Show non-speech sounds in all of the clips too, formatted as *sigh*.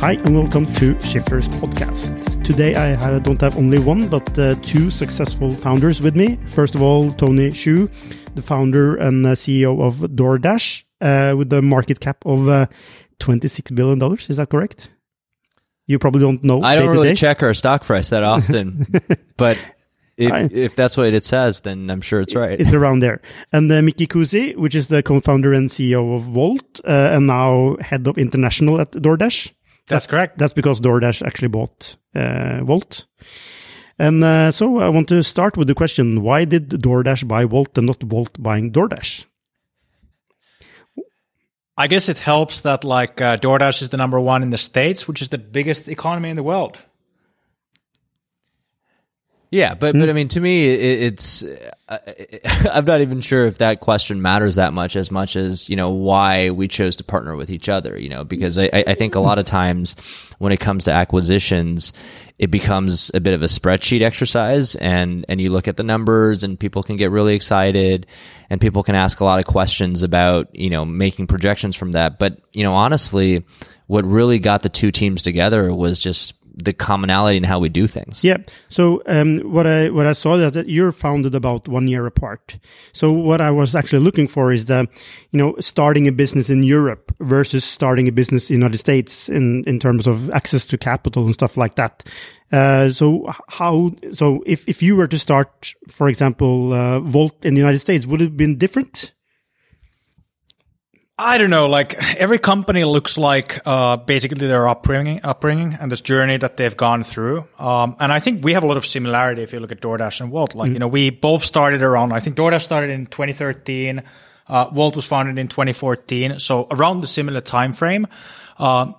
Hi, and welcome to Shifters Podcast. Today I don't have only one, but uh, two successful founders with me. First of all, Tony Xu, the founder and uh, CEO of DoorDash, uh, with a market cap of uh, $26 billion. Is that correct? You probably don't know. I don't really day. check our stock price that often, *laughs* but if, I- if that's what it says, then I'm sure it's right. It's around there. And uh, Mikki Kuusi, which is the co-founder and CEO of Wolt, uh, and now head of international at DoorDash. That's correct. That's because DoorDash actually bought uh. And uh, so I want to start with the question: Why did DoorDash buy Wolt and not Wolt buying DoorDash? I guess it helps that like uh, DoorDash is the number one in the states, which is the biggest economy in the world. Yeah, but but I mean, to me, it, it's uh, *laughs* I'm not even sure if that question matters that much as much as you know why we chose to partner with each other. You know, because I, I I think a lot of times when it comes to acquisitions, it becomes a bit of a spreadsheet exercise, and and you look at the numbers, and people can get really excited, and people can ask a lot of questions about you know making projections from that. But you know, honestly, what really got the two teams together was just the commonality in how we do things. Yeah. So um, what I what I saw that, that you're founded about one year apart. So what I was actually looking for is the, you know, starting a business in Europe versus starting a business in the United States in in terms of access to capital and stuff like that. Uh, so how so if if you were to start, for example, uh, Wolt in the United States, would it have been different? I don't know. Like every company looks like uh, basically their upbringing, upbringing, and this journey that they've gone through. Um, and I think we have a lot of similarity if you look at DoorDash and Wolt. Like you know, we both started around. I think DoorDash started in 2013. Uh, Wolt was founded in 2014, so around the similar time frame. Um,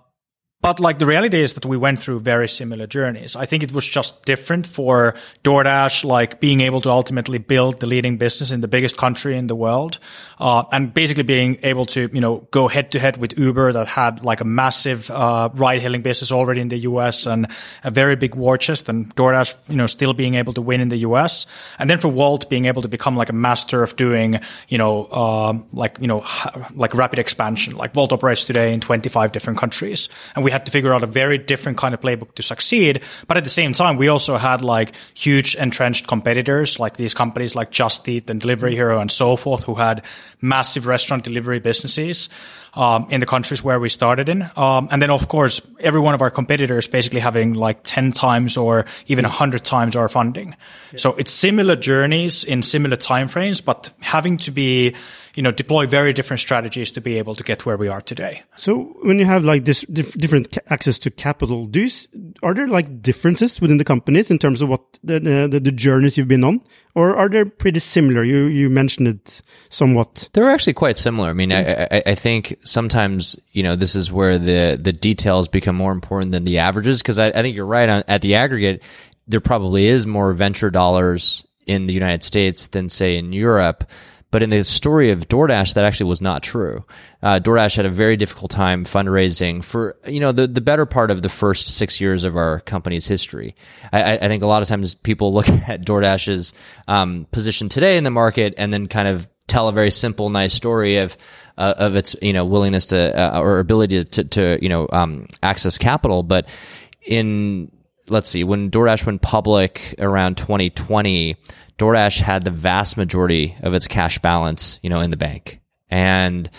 but like the reality is that we went through very similar journeys. I think it was just different for DoorDash, like being able to ultimately build the leading business in the biggest country in the world, uh, and basically being able to, you know, go head to head with Uber that had like a massive uh, ride-hailing business already in the US and a very big war chest, and DoorDash, you know, still being able to win in the US, and then for Wolt being able to become like a master of doing, you know, um, like you know, like rapid expansion. Like Wolt operates today in 25 different countries, and we had to figure out a very different kind of playbook to succeed. But at the same time, we also had like huge entrenched competitors, like these companies like Just Eat and Delivery Hero and so forth, who had massive restaurant delivery businesses. Um, in the countries where we started in. Um, and then, of course, every one of our competitors basically having like 10 times or even 100 times our funding. So it's similar journeys in similar timeframes, but having to be, you know, deploy very different strategies to be able to get where we are today. So when you have like this dif- different access to capital, do you, are there like differences within the companies in terms of what the, the the journeys you've been on, or are they pretty similar? You you mentioned it somewhat. They're actually quite similar. I mean, I, mm-hmm. I, I think sometimes you know this is where the the details become more important than the averages because I, I think you're right on at the aggregate. There probably is more venture dollars in the United States than say in Europe. But in the story of DoorDash, that actually was not true. Uh, DoorDash had a very difficult time fundraising for, you know, the, the better part of the first six years of our company's history. I, I- think a lot of times people *laughs* look at DoorDash's um, position today in the market and then kind of tell a very simple, nice story of uh, of its you know willingness to uh, or ability to, to you know um, access capital. But in let's see, when DoorDash went public around 2020, DoorDash had the vast majority of its cash balance, you know, in the bank. and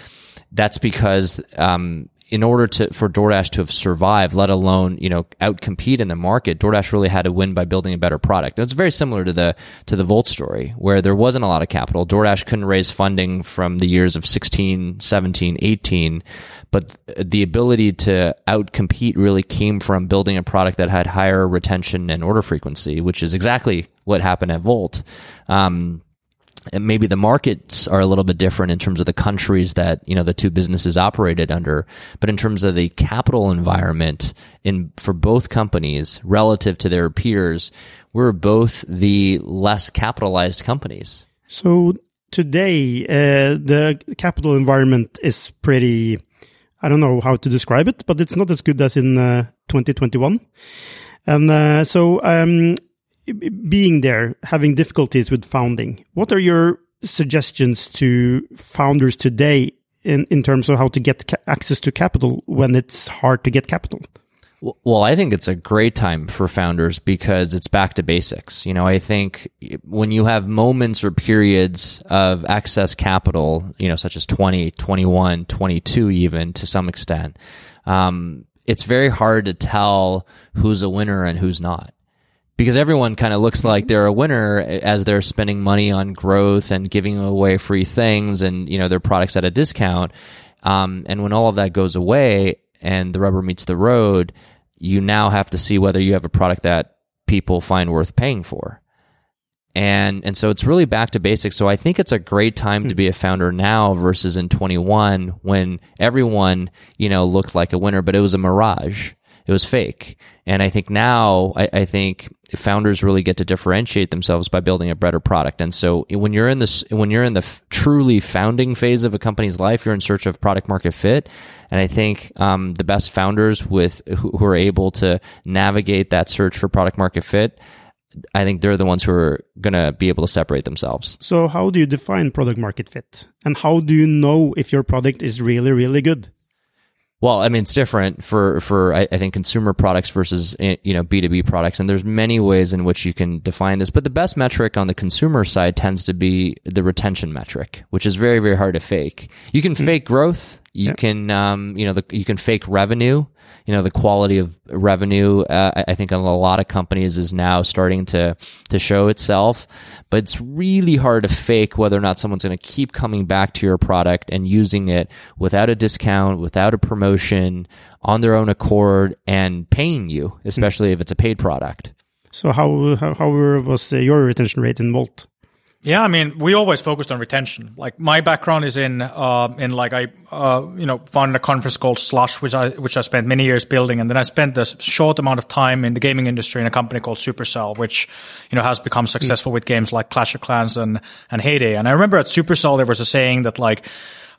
that's because um, in order to for DoorDash to have survived, let alone you know outcompete in the market, DoorDash really had to win by building a better product. And it's very similar to the to the Wolt story, where there wasn't a lot of capital. DoorDash couldn't raise funding from the years of 16, 17, 18, but the ability to outcompete really came from building a product that had higher retention and order frequency, which is exactly what happened at Wolt. Um, maybe the markets are a little bit different in terms of the countries that you know the two businesses operated under but in terms of the capital environment in for both companies relative to their peers we're both the less capitalized companies. So today uh, the capital environment is pretty i don't know how to describe it but it's not as good as in uh, 2021 and uh, so um, being there, having difficulties with founding, what are your suggestions to founders today in, in terms of how to get access to capital when it's hard to get capital? Well, I think it's a great time for founders because it's back to basics. You know, I think when you have moments or periods of excess capital, you know, such as 20, 21, 22 even to some extent, um, it's very hard to tell who's a winner and who's not because everyone kind of looks like they're a winner as they're spending money on growth and giving away free things and you know their products at a discount. Um, and when all of that goes away and the rubber meets the road, you now have to see whether you have a product that people find worth paying for. And and so it's really back to basics. So I think it's a great time to be a founder now versus in 21 when everyone, you know, looked like a winner, but it was a mirage it was fake. And I think now, I, I, think founders really get to differentiate themselves by building a better product. And so when you're in this, when you're in the f- truly founding phase of a company's life, you're in search of product market fit. And I think um, the best founders with who, who are able to navigate that search for product market fit. I think they're the ones who are going to be able to separate themselves. So, how do you define product market fit? And how do you know if your product is really, really good? Well, I mean, it's different for for I, I, think consumer products versus eh, you know B two B products, and there's many ways in which you can define this. But the best metric on the consumer side tends to be the retention metric, which is very very hard to fake. You can mm-hmm. fake growth, you yep. can um, you know the, you can fake revenue, you know the quality of revenue uh, i think in a lot of companies is now starting to to show itself. But it's really hard to fake whether or not someone's going to keep coming back to your product and using it without a discount without a promotion on their own accord and paying you especially if it's a paid product. So how how, how was uh, your retention rate in Wolt yeah, I mean, we always focused on retention. Like my background is in, uh, in like I, uh, you know, founded a conference called Slush, which I, which I spent many years building, and then I spent a short amount of time in the gaming industry in a company called Supercell, which, you know, has become successful mm. with games like Clash of Clans and and Hay Day. And I remember at Supercell there was a saying that like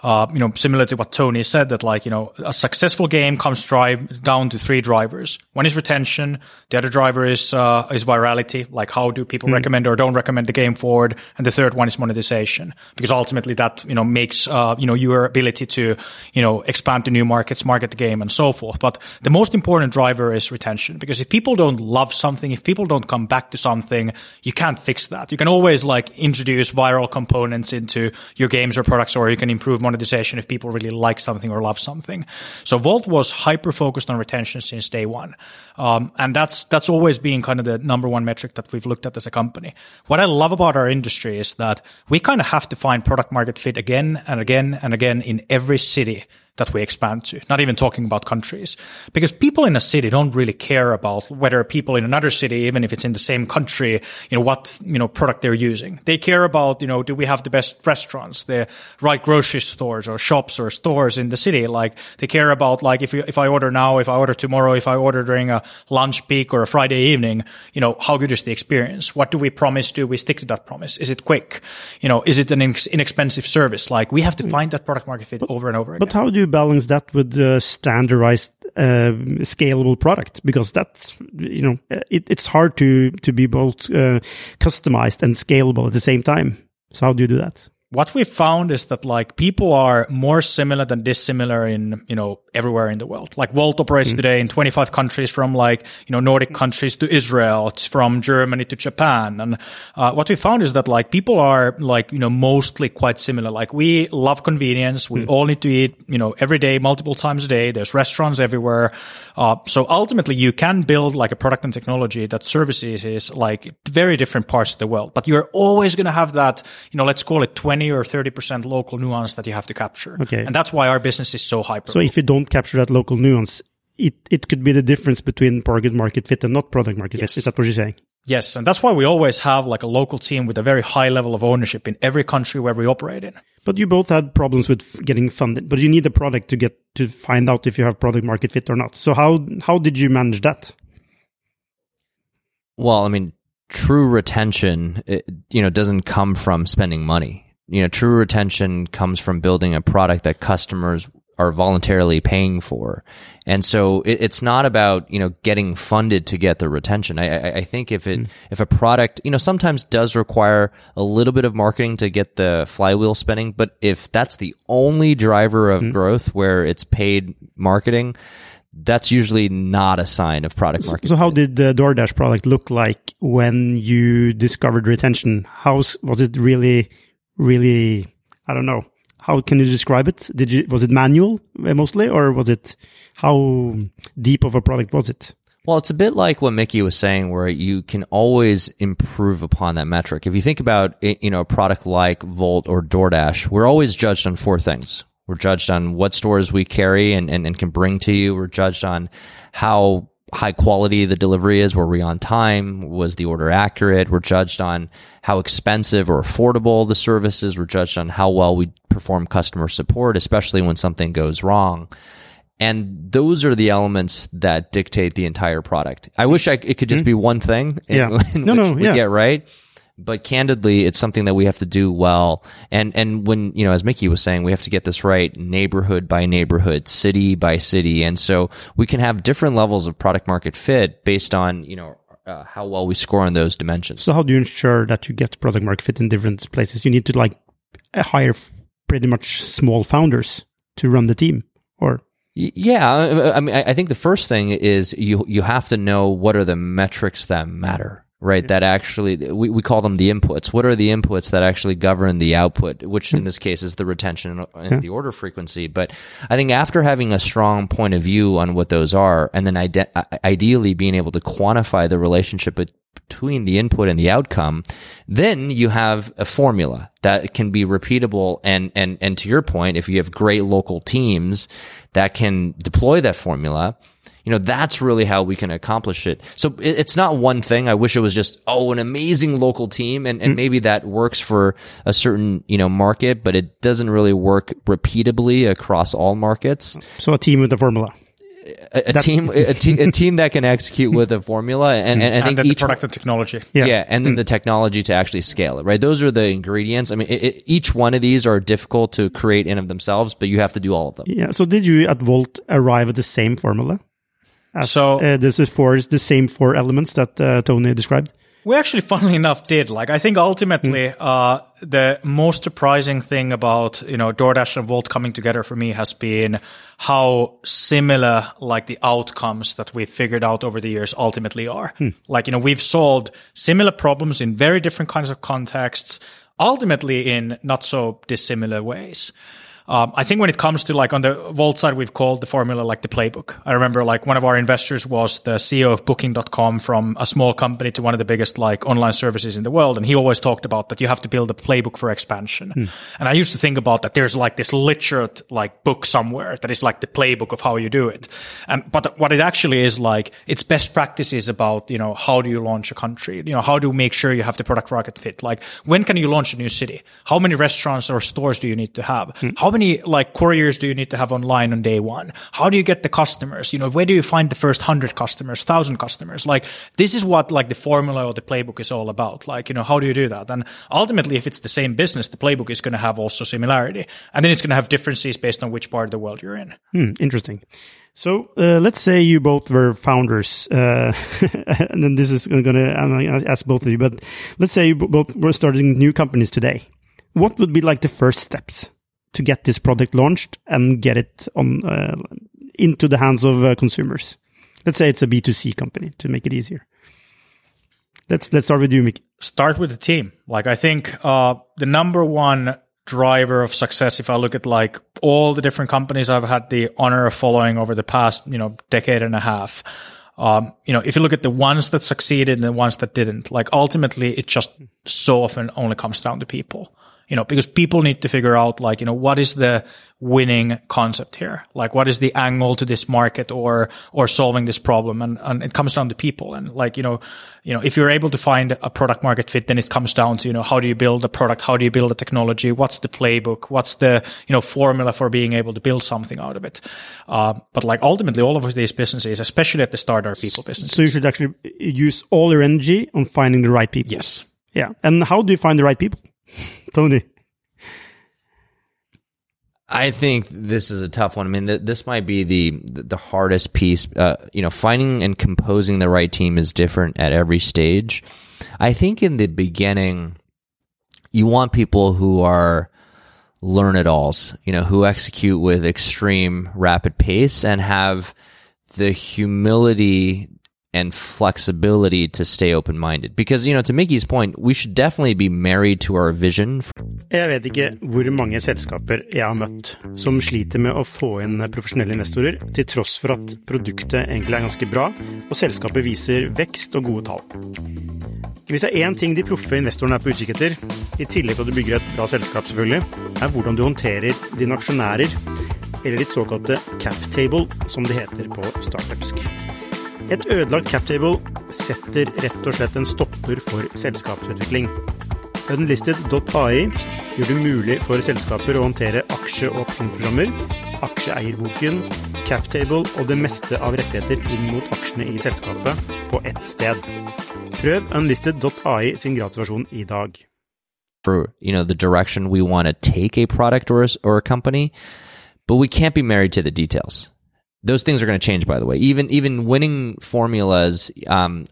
uh, you know, similar to what Tony said, that like, you know, a successful game comes drive down to three drivers. One is retention. The other driver is, uh, is virality. Like how do people mm. recommend or don't recommend the game forward? And the third one is monetization because ultimately that, you know, makes, uh, you know, your ability to, you know, expand to new markets, market the game and so forth. But the most important driver is retention because if people don't love something, if people don't come back to something, you can't fix that. You can always like introduce viral components into your games or products or you can improve monetization monetization if people really like something or love something. So Wolt was hyper focused on retention since day one. Um, and that's, that's always been kind of the number one metric that we've looked at as a company. What I love about our industry is that we kind of have to find product market fit again and again and again in every city that we expand to, not even talking about countries. Because people in a city don't really care about whether people in another city, even if it's in the same country, you know, what, you know, product they're using. They care about, you know, do we have the best restaurants, the right grocery stores or shops or stores in the city? Like they care about, like, if, you, if I order now, if I order tomorrow, if I order during a lunch peak or a Friday evening, you know, how good is the experience? What do we promise? Do we stick to that promise? Is it quick? You know, is it an inexpensive service? Like we have to find that product market fit over and over again. But how do you balance that with standardized uh, scalable product because that's you know it, it's hard to to be both uh, customized and scalable at the same time. So how do you do that what we found is that like people are more similar than dissimilar in you know everywhere in the world. Like Wolt operates mm. today in 25 countries from like you know nordic countries to israel from germany to japan. And uh, what we found is that like people are like you know mostly quite similar. Like we love convenience. We mm. all need to eat you know every day multiple times a day. There's restaurants everywhere. Uh, so ultimately you can build like a product and technology that services is like very different parts of the world. But you're always going to have that you know let's call it 20 20 or 30% local nuance that you have to capture. Okay. And that's why our business is so hyper. So if you don't capture that local nuance, it, it could be the difference between product market fit and not product market yes. fit. Is that what you're saying? Yes. And that's why we always have like a local team with a very high level of ownership in every country where we operate in. But you both had problems with getting funded, but you need a product to get to find out if you have product market fit or not. So how, how did you manage that? Well, I mean, true retention, it, you know, doesn't come from spending money you know, true retention comes from building a product that customers are voluntarily paying for. And so it, it's not about, you know, getting funded to get the retention. I, I, I think if it, mm. if a product, you know, sometimes does require a little bit of marketing to get the flywheel spinning, but if that's the only driver of mm. growth where it's paid marketing, that's usually not a sign of product market. So, how did the DoorDash product look like when you discovered retention? How was it really really, I don't know. How can you describe it? Did you, was it manual uh, mostly, or was it, how deep of a product was it? Well, it's a bit like what Mikki was saying, where you can always improve upon that metric. If you think about, you know, a product like Wolt or DoorDash, we're always judged on four things. We're judged on what stores we carry and, and, and can bring to you. We're judged on how high quality the delivery is. Were we on time? Was the order accurate? We're judged on how expensive or affordable the service is. We're judged on how well we perform customer support, especially when something goes wrong. And those are the elements that dictate the entire product. I wish I, it could just mm-hmm. be one thing. Yeah. In, *laughs* in no, no, we yeah. get right but candidly, it's something that we have to do well. And, and when, you know, as Mikki was saying, we have to get this right neighborhood by neighborhood, city by city. And so we can have different levels of product market fit based on, you know, uh, how well we score on those dimensions. So how do you ensure that you get product market fit in different places? You need to like hire pretty much small founders to run the team or yeah, I mean, I think the first thing is you you have to know what are the metrics that matter right? That actually, we, we call them the inputs. What are the inputs that actually govern the output, which in hmm. this case is the retention and the order frequency? But I think after having a strong point of view on what those are, and then ide- ideally being able to quantify the relationship between the input and the outcome, then you have a formula that can be repeatable. And, and, and to your point, if you have great local teams that can deploy that formula, you know, that's really how we can accomplish it. So it's not one thing. I wish it was just, oh, an amazing local team. And, and mm. maybe that works for a certain, you know, market, but it doesn't really work repeatably across all markets. So a team with a formula. A, a team, a, te- a, team that can execute with a formula, and, and I think and each product and technology, yeah, yeah and then mm. the technology to actually scale it, right? Those are the ingredients. I mean, it, it, each one of these are difficult to create in of themselves, but you have to do all of them. Yeah. So, did you at Wolt arrive at the same formula? As, so uh, this is for the same four elements that uh, Tony described. We actually, funnily enough, did. Like, I think ultimately, mm. uh, the most surprising thing about you know DoorDash and Wolt coming together for me has been how similar like the outcomes that we figured out over the years ultimately are. Mm. Like, you know, we've solved similar problems in very different kinds of contexts, ultimately in not so dissimilar ways. Um, I think when it comes to like on the Wolt side, we've called the formula like the playbook. I remember like one of our investors was the CEO of booking.com from a small company to one of the biggest like online services in the world. And he always talked about that you have to build a playbook for expansion. Hmm. And I used to think about that there's like this literate like book somewhere that is like the playbook of how you do it. And, but what it actually is like, it's best practices about, you know, how do you launch a country? You know, how do you make sure you have the product market fit? Like when can you launch a new city? How many restaurants or stores do you need to have? Hmm. How many many like couriers do you need to have online on day one? How do you get the customers? You know, where do you find the first hundred customers, thousand customers? Like this is what like the formula or the playbook is all about. Like, you know, how do you do that? And ultimately, if it's the same business, the playbook is going to have also similarity. And then it's going to have differences based on which part of the world you're in. Hmm, interesting. So uh, let's say you both were founders, uh, *laughs* and then this is going to ask both of you. But let's say you both were starting new companies today. what would be like the first steps to get this product launched and get it on uh, into the hands of uh, consumers? Let's say it's a B2C company to make it easier. Let's let's start with you, Mikki. Start with the team. Like I think uh, the number one driver of success, if I look at like all the different companies I've had the honor of following over the past, you know, decade and a half, um, you know, if you look at the ones that succeeded and the ones that didn't, like ultimately it just so often only comes down to people you know, because people need to figure out like, you know, what is the winning concept here? Like, what is the angle to this market or, or solving this problem? And, and it comes down to people. And like, you know, you know, if you're able to find a product market fit, then it comes down to, you know, how do you build a product? How do you build a technology? What's the playbook? What's the, you know, formula for being able to build something out of it? Uh, but like ultimately all of these businesses, especially at the start, are people businesses. So you should actually use all your energy on finding the right people. Yes. Yeah. And how do you find the right people? Tony. I think this is a tough one. I mean, th- this might be the the hardest piece. Uh, you know, finding and composing the right team is different at every stage. I think in the beginning, you want people who are learn it alls. You know, who execute with extreme rapid pace and have the humility and flexibility to stay open minded. Because, you know, to Mickey's point, we should definitely be married to our vision. Jeg vet ikke hvor mange selskaper jeg har møtt som sliter med å få inn profesjonelle investorer, til tross for at produktet egentlig er ganske bra, og selskapet viser vekst og gode tall. Hvis det er én ting de proffe investorene er på utkikk etter, i tillegg til at du bygger et bra selskap, selvfølgelig, er hvordan du håndterer dine aksjonærer, eller ditt såkalte cap table, som det heter på startupsk. Et ødelagt captable setter rett og slett en stopper for selskapsutvikling. Unlisted.ai gjør det mulig for selskaper å håndtere aksje- og opsjonsprogrammer, aksjeeierboken, captable og det meste av rettigheter inn mot aksjene i selskapet på ett sted. Prøv unlisted.ai sin gratisversjon i dag. For you know the direction we want to take a product or a, or a company, but we can't be married to the details. Those things are going to change by the way even even winning formulas um,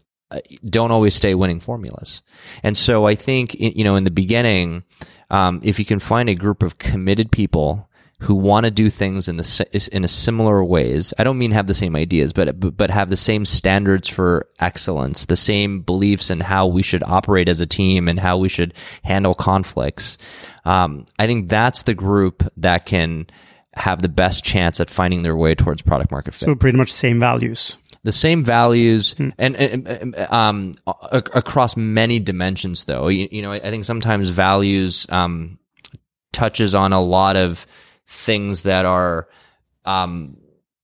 don't always stay winning formulas and so i think you know in the beginning um, if you can find a group of committed people who want to do things in the in a similar ways. I don't mean have the same ideas, but but have the same standards for excellence, the same beliefs in how we should operate as a team and how we should handle conflicts. Um, I think that's the group that can have the best chance at finding their way towards product market fit. So pretty much the same values. The same values hmm. and, and, um, across many dimensions though. You, you, know, I think sometimes values um, touches on a lot of things that are um,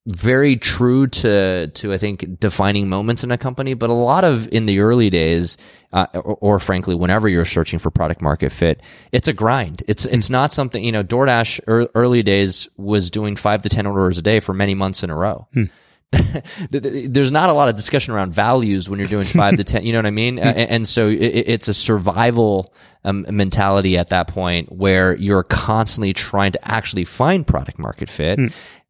very true to to I think defining moments in a company, but a lot of in the early days, uh, or, or, frankly, whenever you're searching for product market fit, it's a grind. It's it's not something you know. DoorDash er, early days was doing five to ten orders a day for many months in a row. Hmm. *laughs* There's not a lot of discussion around values when you're doing five to ten. You know what I mean? Hmm. and, and, so it, it's a survival um, mentality at that point where you're constantly trying to actually find product market fit. Hmm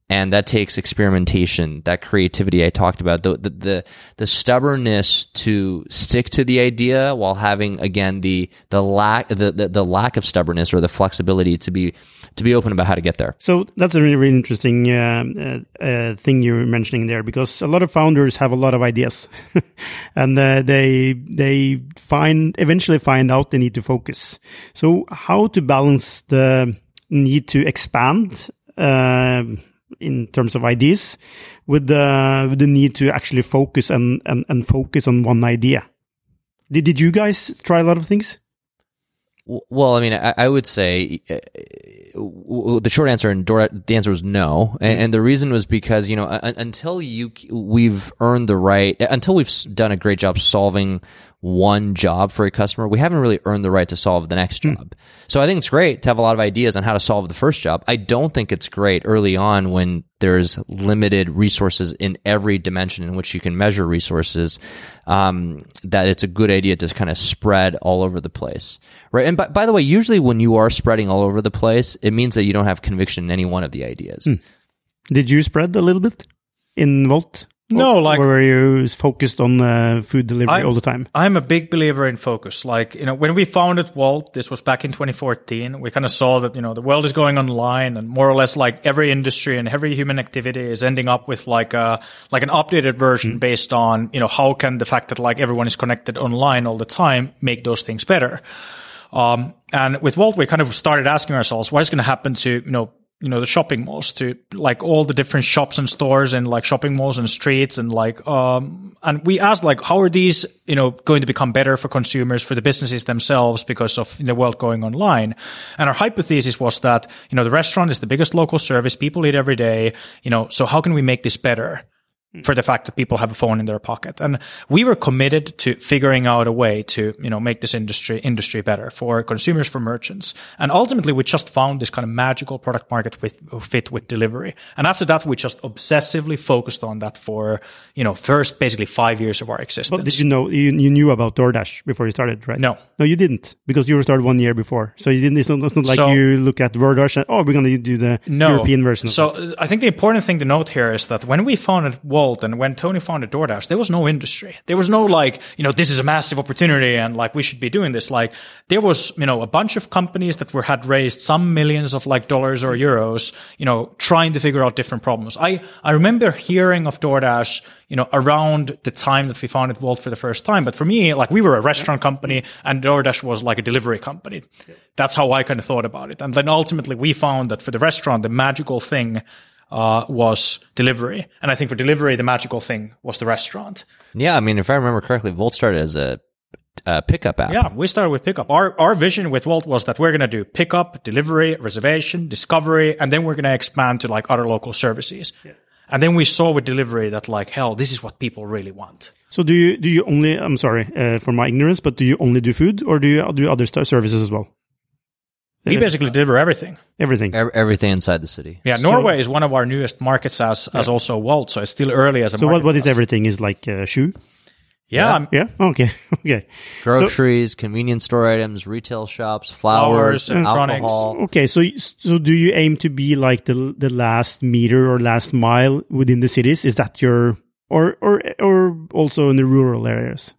and that takes experimentation that creativity i talked about the, the, the the stubbornness to stick to the idea while having again the the lack the, the, the lack of stubbornness or the flexibility to be to be open about how to get there. So that's a really really interesting uh, uh, uh, thing you're mentioning there because a lot of founders have a lot of ideas. *laughs* And uh, they they find eventually find out they need to focus. So how to balance the need to expand uh, in terms of ideas with the with the need to actually focus and and, and focus on one idea. Did, did you guys try a lot of things? Well, I mean, I, I would say uh, the short answer and Dora, the answer was no, and, and, the reason was because you know until you we've earned the right until we've done a great job solving one job for a customer, we haven't really earned the right to solve the next hmm. job. Mm. So I think it's great to have a lot of ideas on how to solve the first job. I don't think it's great early on when there's limited resources in every dimension in which you can measure resources. Um, that it's a good idea to kind of spread all over the place, right? And by, by, the way, usually when you are spreading all over the place, it means that you don't have conviction in any one of the ideas. Mm. Did you spread a little bit in Wolt? No, like or were you focused on uh, food delivery all the time? I'm a big believer in focus. Like, you know, when we founded Wolt, this was back in 2014, we kind of saw that, you know, the world is going online and more or less like every industry and every human activity is ending up with like a, like an updated version based on, you know, how can the fact that like everyone is connected online all the time make those things better? Um, and with Wolt, we kind of started asking ourselves, what is going to happen to, you know, you know, the shopping malls to like all the different shops and stores and like shopping malls and streets and like, um, and we asked like, how are these, you know, going to become better for consumers, for the businesses themselves because of the world going online? And our hypothesis was that, you know, the restaurant is the biggest local service. People eat every day, you know, so how can we make this better? For the fact that people have a phone in their pocket. And we were committed to figuring out a way to, you know, make this industry, industry better for consumers, for merchants. And ultimately, we just found this kind of magical product market with, fit with delivery. And after that, we just obsessively focused on that for, you know, first basically five years of our existence. But did you know you, you knew about DoorDash before you started, right? No. no, you didn't because you were started one year before. So you didn't. It's not, it's not like So- you look at DoorDash and oh, we're going to do the no. European version. Of So I think the important thing to note here is that when we founded And when Tony founded DoorDash, there was no industry. There was no like, you know, this is a massive opportunity and like we should be doing this. Like there was, you know, a bunch of companies that were had raised some millions of like dollars or euros, you know, trying to figure out different problems. I I remember hearing of DoorDash, you know, around the time that we founded Wolt for the first time. But for me, like we were a restaurant company and DoorDash was like a delivery company. That's how I kind of thought about it. And then ultimately we found that for the restaurant, the magical thing uh, was delivery. And I think for delivery, the magical thing was the restaurant. Yeah, I mean, if I remember correctly, Wolt started as a, a pickup app. Yeah, we started with pickup. Our our vision with Wolt was that we're going to do pickup, delivery, reservation, discovery, and then we're going to expand to like other local services. Yeah. And then we saw with delivery that like hell, this is what people really want. so do you do you only? I'm sorry uh, for my ignorance, but do you only do food or do you do other st- services as well? We basically deliver everything. Everything. Ev- Everything inside the city. Yeah, Norway is one of our newest markets as as also Wolt, so it's still early as a So market what, what for is us. everything? Is like uh, shoe? Yeah, I'm- Yeah. Okay. *laughs* Okay. Groceries, convenience store items, retail shops, flowers, Flowers, electronics. alcohol. Okay. So so do you aim to be like the the last meter or last mile within the cities? Is that your or or or also in the rural areas?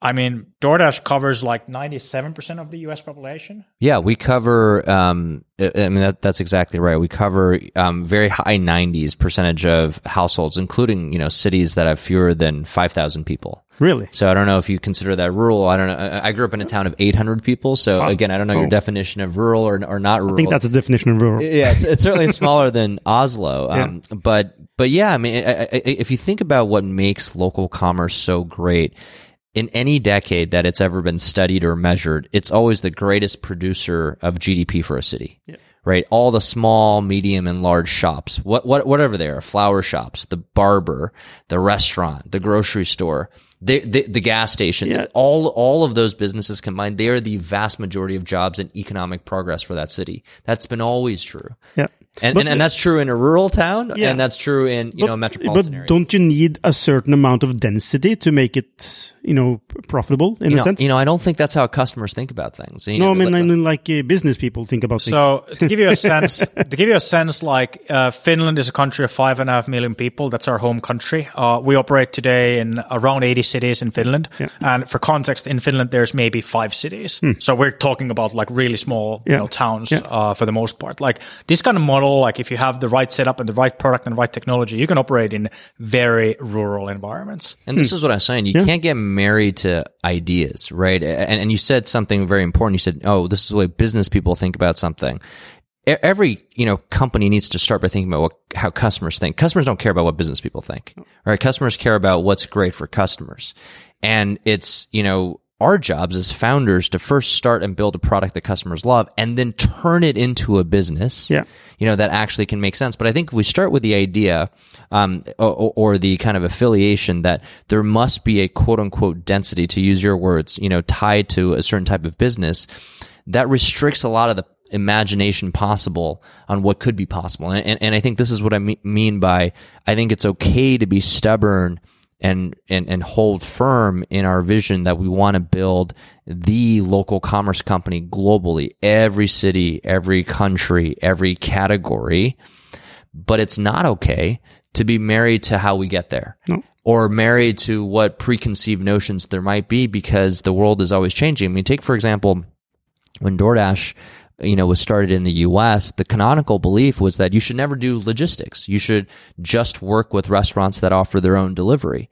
I mean, DoorDash covers like 97% of the US population. Yeah, we cover. Um, I I mean, that, that's exactly right. We cover um, very high 90s percentage of households, including you know cities that have fewer than 5,000 people. Really? So I don't know if you consider that rural. I don't know. I I grew up in a town of 800 people. So again, I don't know your Oh. definition of rural or, or not rural. I think that's a definition of rural. yeah, it's, it's certainly *laughs* smaller than Oslo. Um, But but yeah, I mean, I, I, if you think about what makes local commerce so great, in any decade that it's ever been studied or measured, it's always the greatest producer of GDP for a city. Right, all the small, medium, and large shops, what, what, whatever they are, flower shops, the barber, the restaurant, the grocery store, the, the, the gas station, Yeah. all, all of those businesses combined, they are the vast majority of jobs and economic progress for that city. That's been always true. Yeah. And, But- and, and that's true in a rural town, Yeah. and that's true in you know a metropolitan but area. don't you need a certain amount of density to make it, you know, profitable in you a know, sense? you know, I don't think that's how customers think about things. You no, know, I mean, like- I mean, like uh, business people think about things. So to give you a sense, to give you a sense, like uh, Finland is a country of five and a half million people. That's our home country. Uh, we operate today in around 80 cities in Finland. And for context, in Finland, there's maybe five cities. So we're talking about like really small, you know, towns Yeah. uh, for the most part. Like this kind of model, like if you have the right setup and the right product and the right technology, you can operate in very rural environments. And this hmm. is what I'm saying. You can't get married to ideas, right? And, and you said something very important. You said, "Oh, this is the way business people think about something." Every you know company needs to start by thinking about what, how customers think. Customers don't care about what business people think, right? Customers care about what's great for customers, and it's you know our jobs as founders to first start and build a product that customers love, and then turn it into a business Yeah. you know, that actually can make sense. But I think if we start with the idea, um, or, or the kind of affiliation that there must be a quote unquote density, to use your words, you know, tied to a certain type of business, that restricts a lot of the imagination possible on what could be possible. And, and, and I think this is what I me- mean by, I think it's okay to be stubborn and, and, and hold firm in our vision that we want to build the local commerce company globally, every city, every country, every category. But it's not okay to be married to how we get there No. or married to what preconceived notions there might be because the world is always changing. I mean, take for example, when DoorDash, you know, was started in the US, the canonical belief was that you should never do logistics. You should just work with restaurants that offer their own delivery.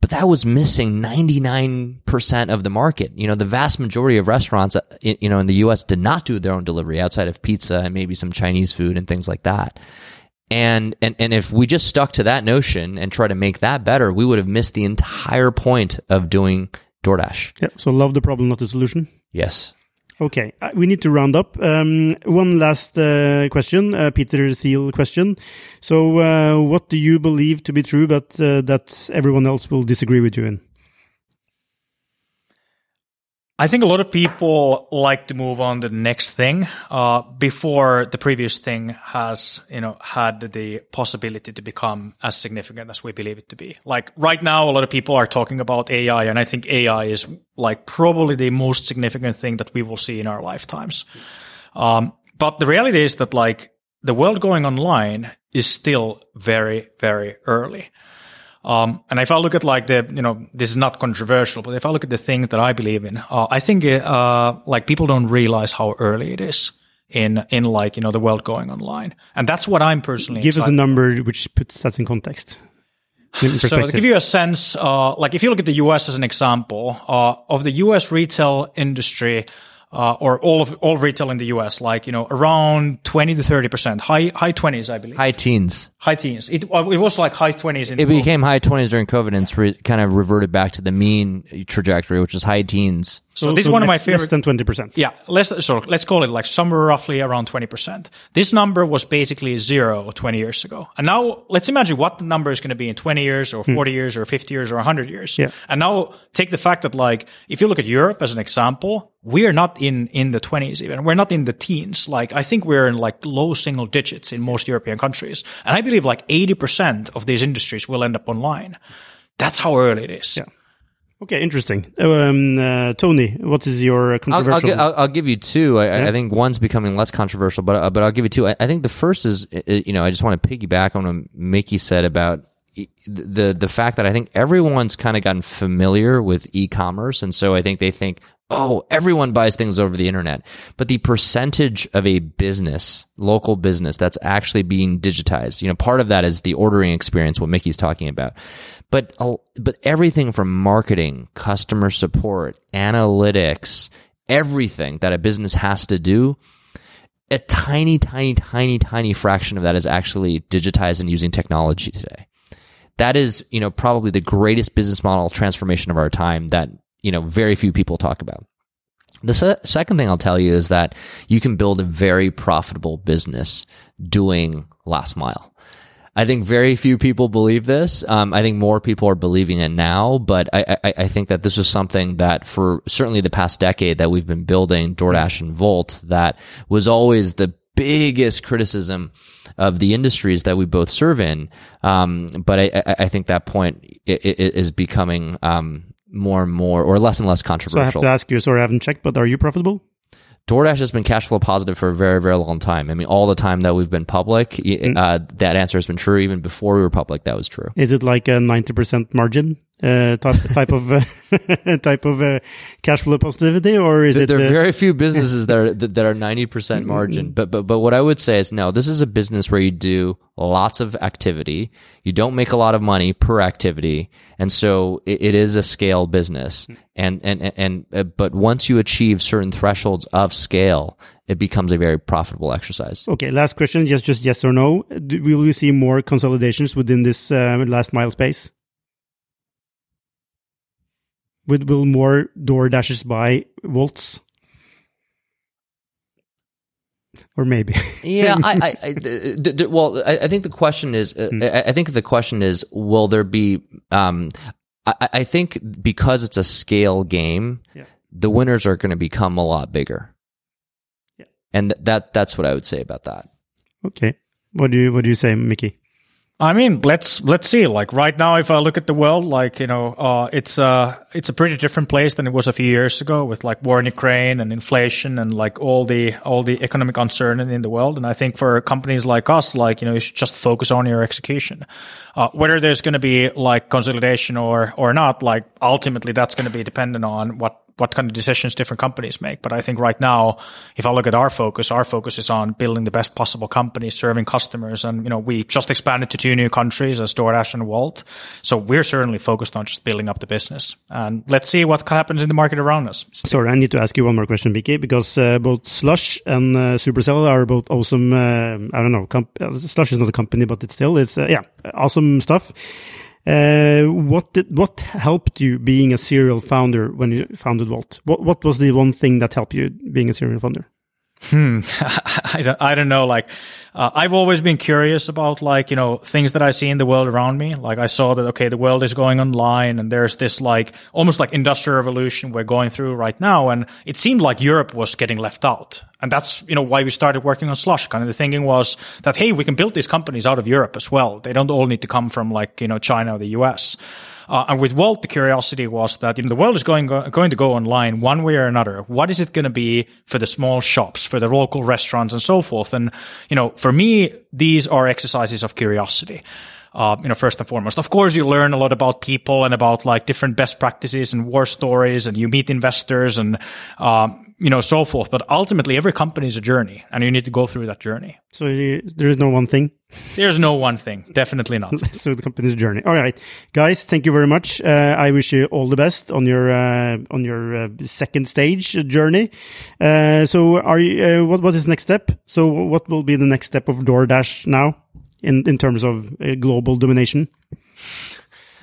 But that was missing 99% of the market. You know, the vast majority of restaurants, uh, you know, in the US did not do their own delivery outside of pizza and maybe some Chinese food and things like that. And, and, and if we just stuck to that notion and try to make that better, we would have missed the entire point of doing DoorDash. Yeah. So love the problem, not the solution. Yes. Okay, uh, we need to round up. Um, one last uh, question, uh, Peter Thiel question. So, uh, what do you believe to be true, but uh, that everyone else will disagree with you in? I think a lot of people like to move on to the next thing uh, before the previous thing has, you know, had the possibility to become as significant as we believe it to be. Like right now, a lot of people are talking about AI, and I think AI is like probably the most significant thing that we will see in our lifetimes. Um, but the reality is that like the world going online is still very, very early. Um, and if I look at like the, you know, this is not controversial, but if I look at the things that I believe in, uh, I think, uh, like people don't realize how early it is in, in like, you know, the world going online. And that's what I'm personally Give us a number which puts that in context. In so to give you a sense, uh, like if you look at the US as an example, uh, of the US retail industry, uh, or all of all retail in the US, like you know, around twenty to thirty percent, high high twenties, I believe, High teens. high teens. It uh, it was like high twenties in It became high 20s during COVID and it's re- kind of reverted back to the mean trajectory, which is high teens. So, this is one of my less- favorite. Less than 20%. Yeah, let's so let's call it like somewhere roughly around twenty percent. This number was basically zero 20 years ago, and now let's imagine what the number is going to be in twenty years, or forty years, or fifty years, or hundred years. Yeah. And now take the fact that like if you look at Europe as an example, we are not in in the twenties even. We're not in the teens. Like I think we're in like low single digits in most European countries, and I believe like eighty percent of these industries will end up online. That's how early it is. Yeah. Okay, interesting. Um, uh, Tony, what is your I'll, controversial? I'll, I'll, I'll give you two. I, I think one's becoming less controversial, but uh, but I'll give you two. I, I think the first is, uh, you know, I just want to piggyback on what Mikki said about e- the the fact that I think everyone's kind of gotten familiar with e-commerce, and so I think they think, oh, everyone buys things over the internet, but the percentage of a business, local business, that's actually being digitized, you know, part of that is the ordering experience, what Mikki's talking about, but but everything from marketing, customer support, analytics, everything that a business has to do a tiny, tiny, tiny, tiny fraction of that is actually digitized and using technology today. That is, you know, probably the greatest business model transformation of our time that, you know, very few people talk about. The se- second thing I'll tell you is that you can build a very profitable business doing last mile. I think very few people believe this. Um, I think more people are believing it now, but I, I, I think that this was something that for certainly the past decade that we've been building DoorDash and Wolt that was always the biggest criticism of the industries that we both serve in. Um, but I, I, think that point is becoming um, more and more or less and less controversial. so I have to ask you, sorry, I haven't checked, but are you profitable? DoorDash has been cash flow positive for a very, very long time. I mean, all the time that we've been public, y- uh, that answer has been true. Even before we were public, that was true. Is it like a 90% margin uh, type, type of uh, *laughs* type of uh, cash flow positivity, or is There, it? there are uh, very few *laughs* businesses that are that, that are ninety percent margin. But but but what I would say is no. This is a business where you do lots of activity. You don't make a lot of money per activity, and so it, it is a scale business. And and and, and uh, but once you achieve certain thresholds of scale, it becomes a very profitable exercise. Okay, last question, just just yes or no. Do, will we see more consolidations within this uh, last mile space? Will, will more door dashes buy Wolts? Or maybe. *laughs* yeah, I, I, I d- d- d- well, I, I think the question is, uh, I, I think the question is, will there be? Um, I, I think because it's a scale game, Yeah. the winners are going to become a lot bigger. Yeah. and th- that that's what I would say about that. okay. What do you what do you say, Mikki? I mean, let's let's see. Like right now, if I look at the world, like you know, uh, it's uh, it's a pretty different place than it was a few years ago with like war in Ukraine and inflation and like all the all the economic uncertainty in the world. And I think for companies like us, like you know, you should just focus on your execution. Uh, whether there's going to be like consolidation or or not, like ultimately that's going to be dependent on what what kind of decisions different companies make. But I think right now, if I look at our focus, our focus is on building the best possible company, serving customers. And, you know, we just expanded to two new countries as DoorDash and Wolt. So we're certainly focused on just building up the business. And let's see what happens in the market around us. Sorry, I need to ask you one more question, Vicky, because uh, both Slush and uh, Supercell are both awesome. Uh, I don't know, Slush is not a company, but it's still, it's, uh, yeah, awesome stuff. Uh, what did what helped you being a serial founder when you founded Wolt? What what was the one thing that helped you being a serial founder? Hmm. *laughs* I don't, I don't know. Like, uh, I've always been curious about like, you know, things that I see in the world around me. Like I saw that, okay, the world is going online and there's this like, almost like industrial revolution we're going through right now. And it seemed like Europe was getting left out. And that's, you know, why we started working on Slush. Kind of the thinking was that, hey, we can build these companies out of Europe as well. They don't all need to come from like, you know, China or the US. Uh, and with Wolt, the curiosity was that you know, the world is going going to go online one way or another. What is it going to be for the small shops, for the local restaurants, and so forth? And you know, for me, these are exercises of curiosity. Uh, you know, first and foremost. Of course, you learn a lot about people and about like different best practices and war stories, and you meet investors and um, you know, so forth. But ultimately, every company is a journey, and you need to go through that journey. So there is no one thing. There's no one thing. Definitely not. *laughs* so the company's journey. All right, guys. Thank you very much. Uh, I wish you all the best on your uh, on your uh, second stage journey. Uh, so, are you? Uh, what what is next step? So, what will be the next step of DoorDash now in in terms of uh, global domination?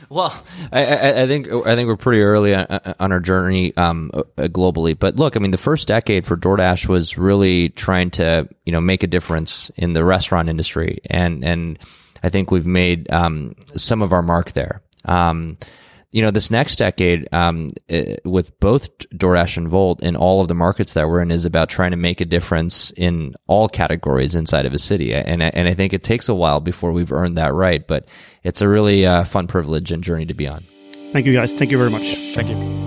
Well, I, I, think I think we're pretty early on, on our journey um, uh, globally. But look, I mean, the first decade for DoorDash was really trying to you know make a difference in the restaurant industry, and and I think we've made um, some of our mark there. Um, you know, this next decade, um, it, uh, with both DoorDash and Wolt in all of the markets that we're in, is about trying to make a difference in all categories inside of a city. And and I think it takes a while before we've earned that right, but it's a really uh, fun privilege and journey to be on. Thank you, guys. Thank you very much. Thank you.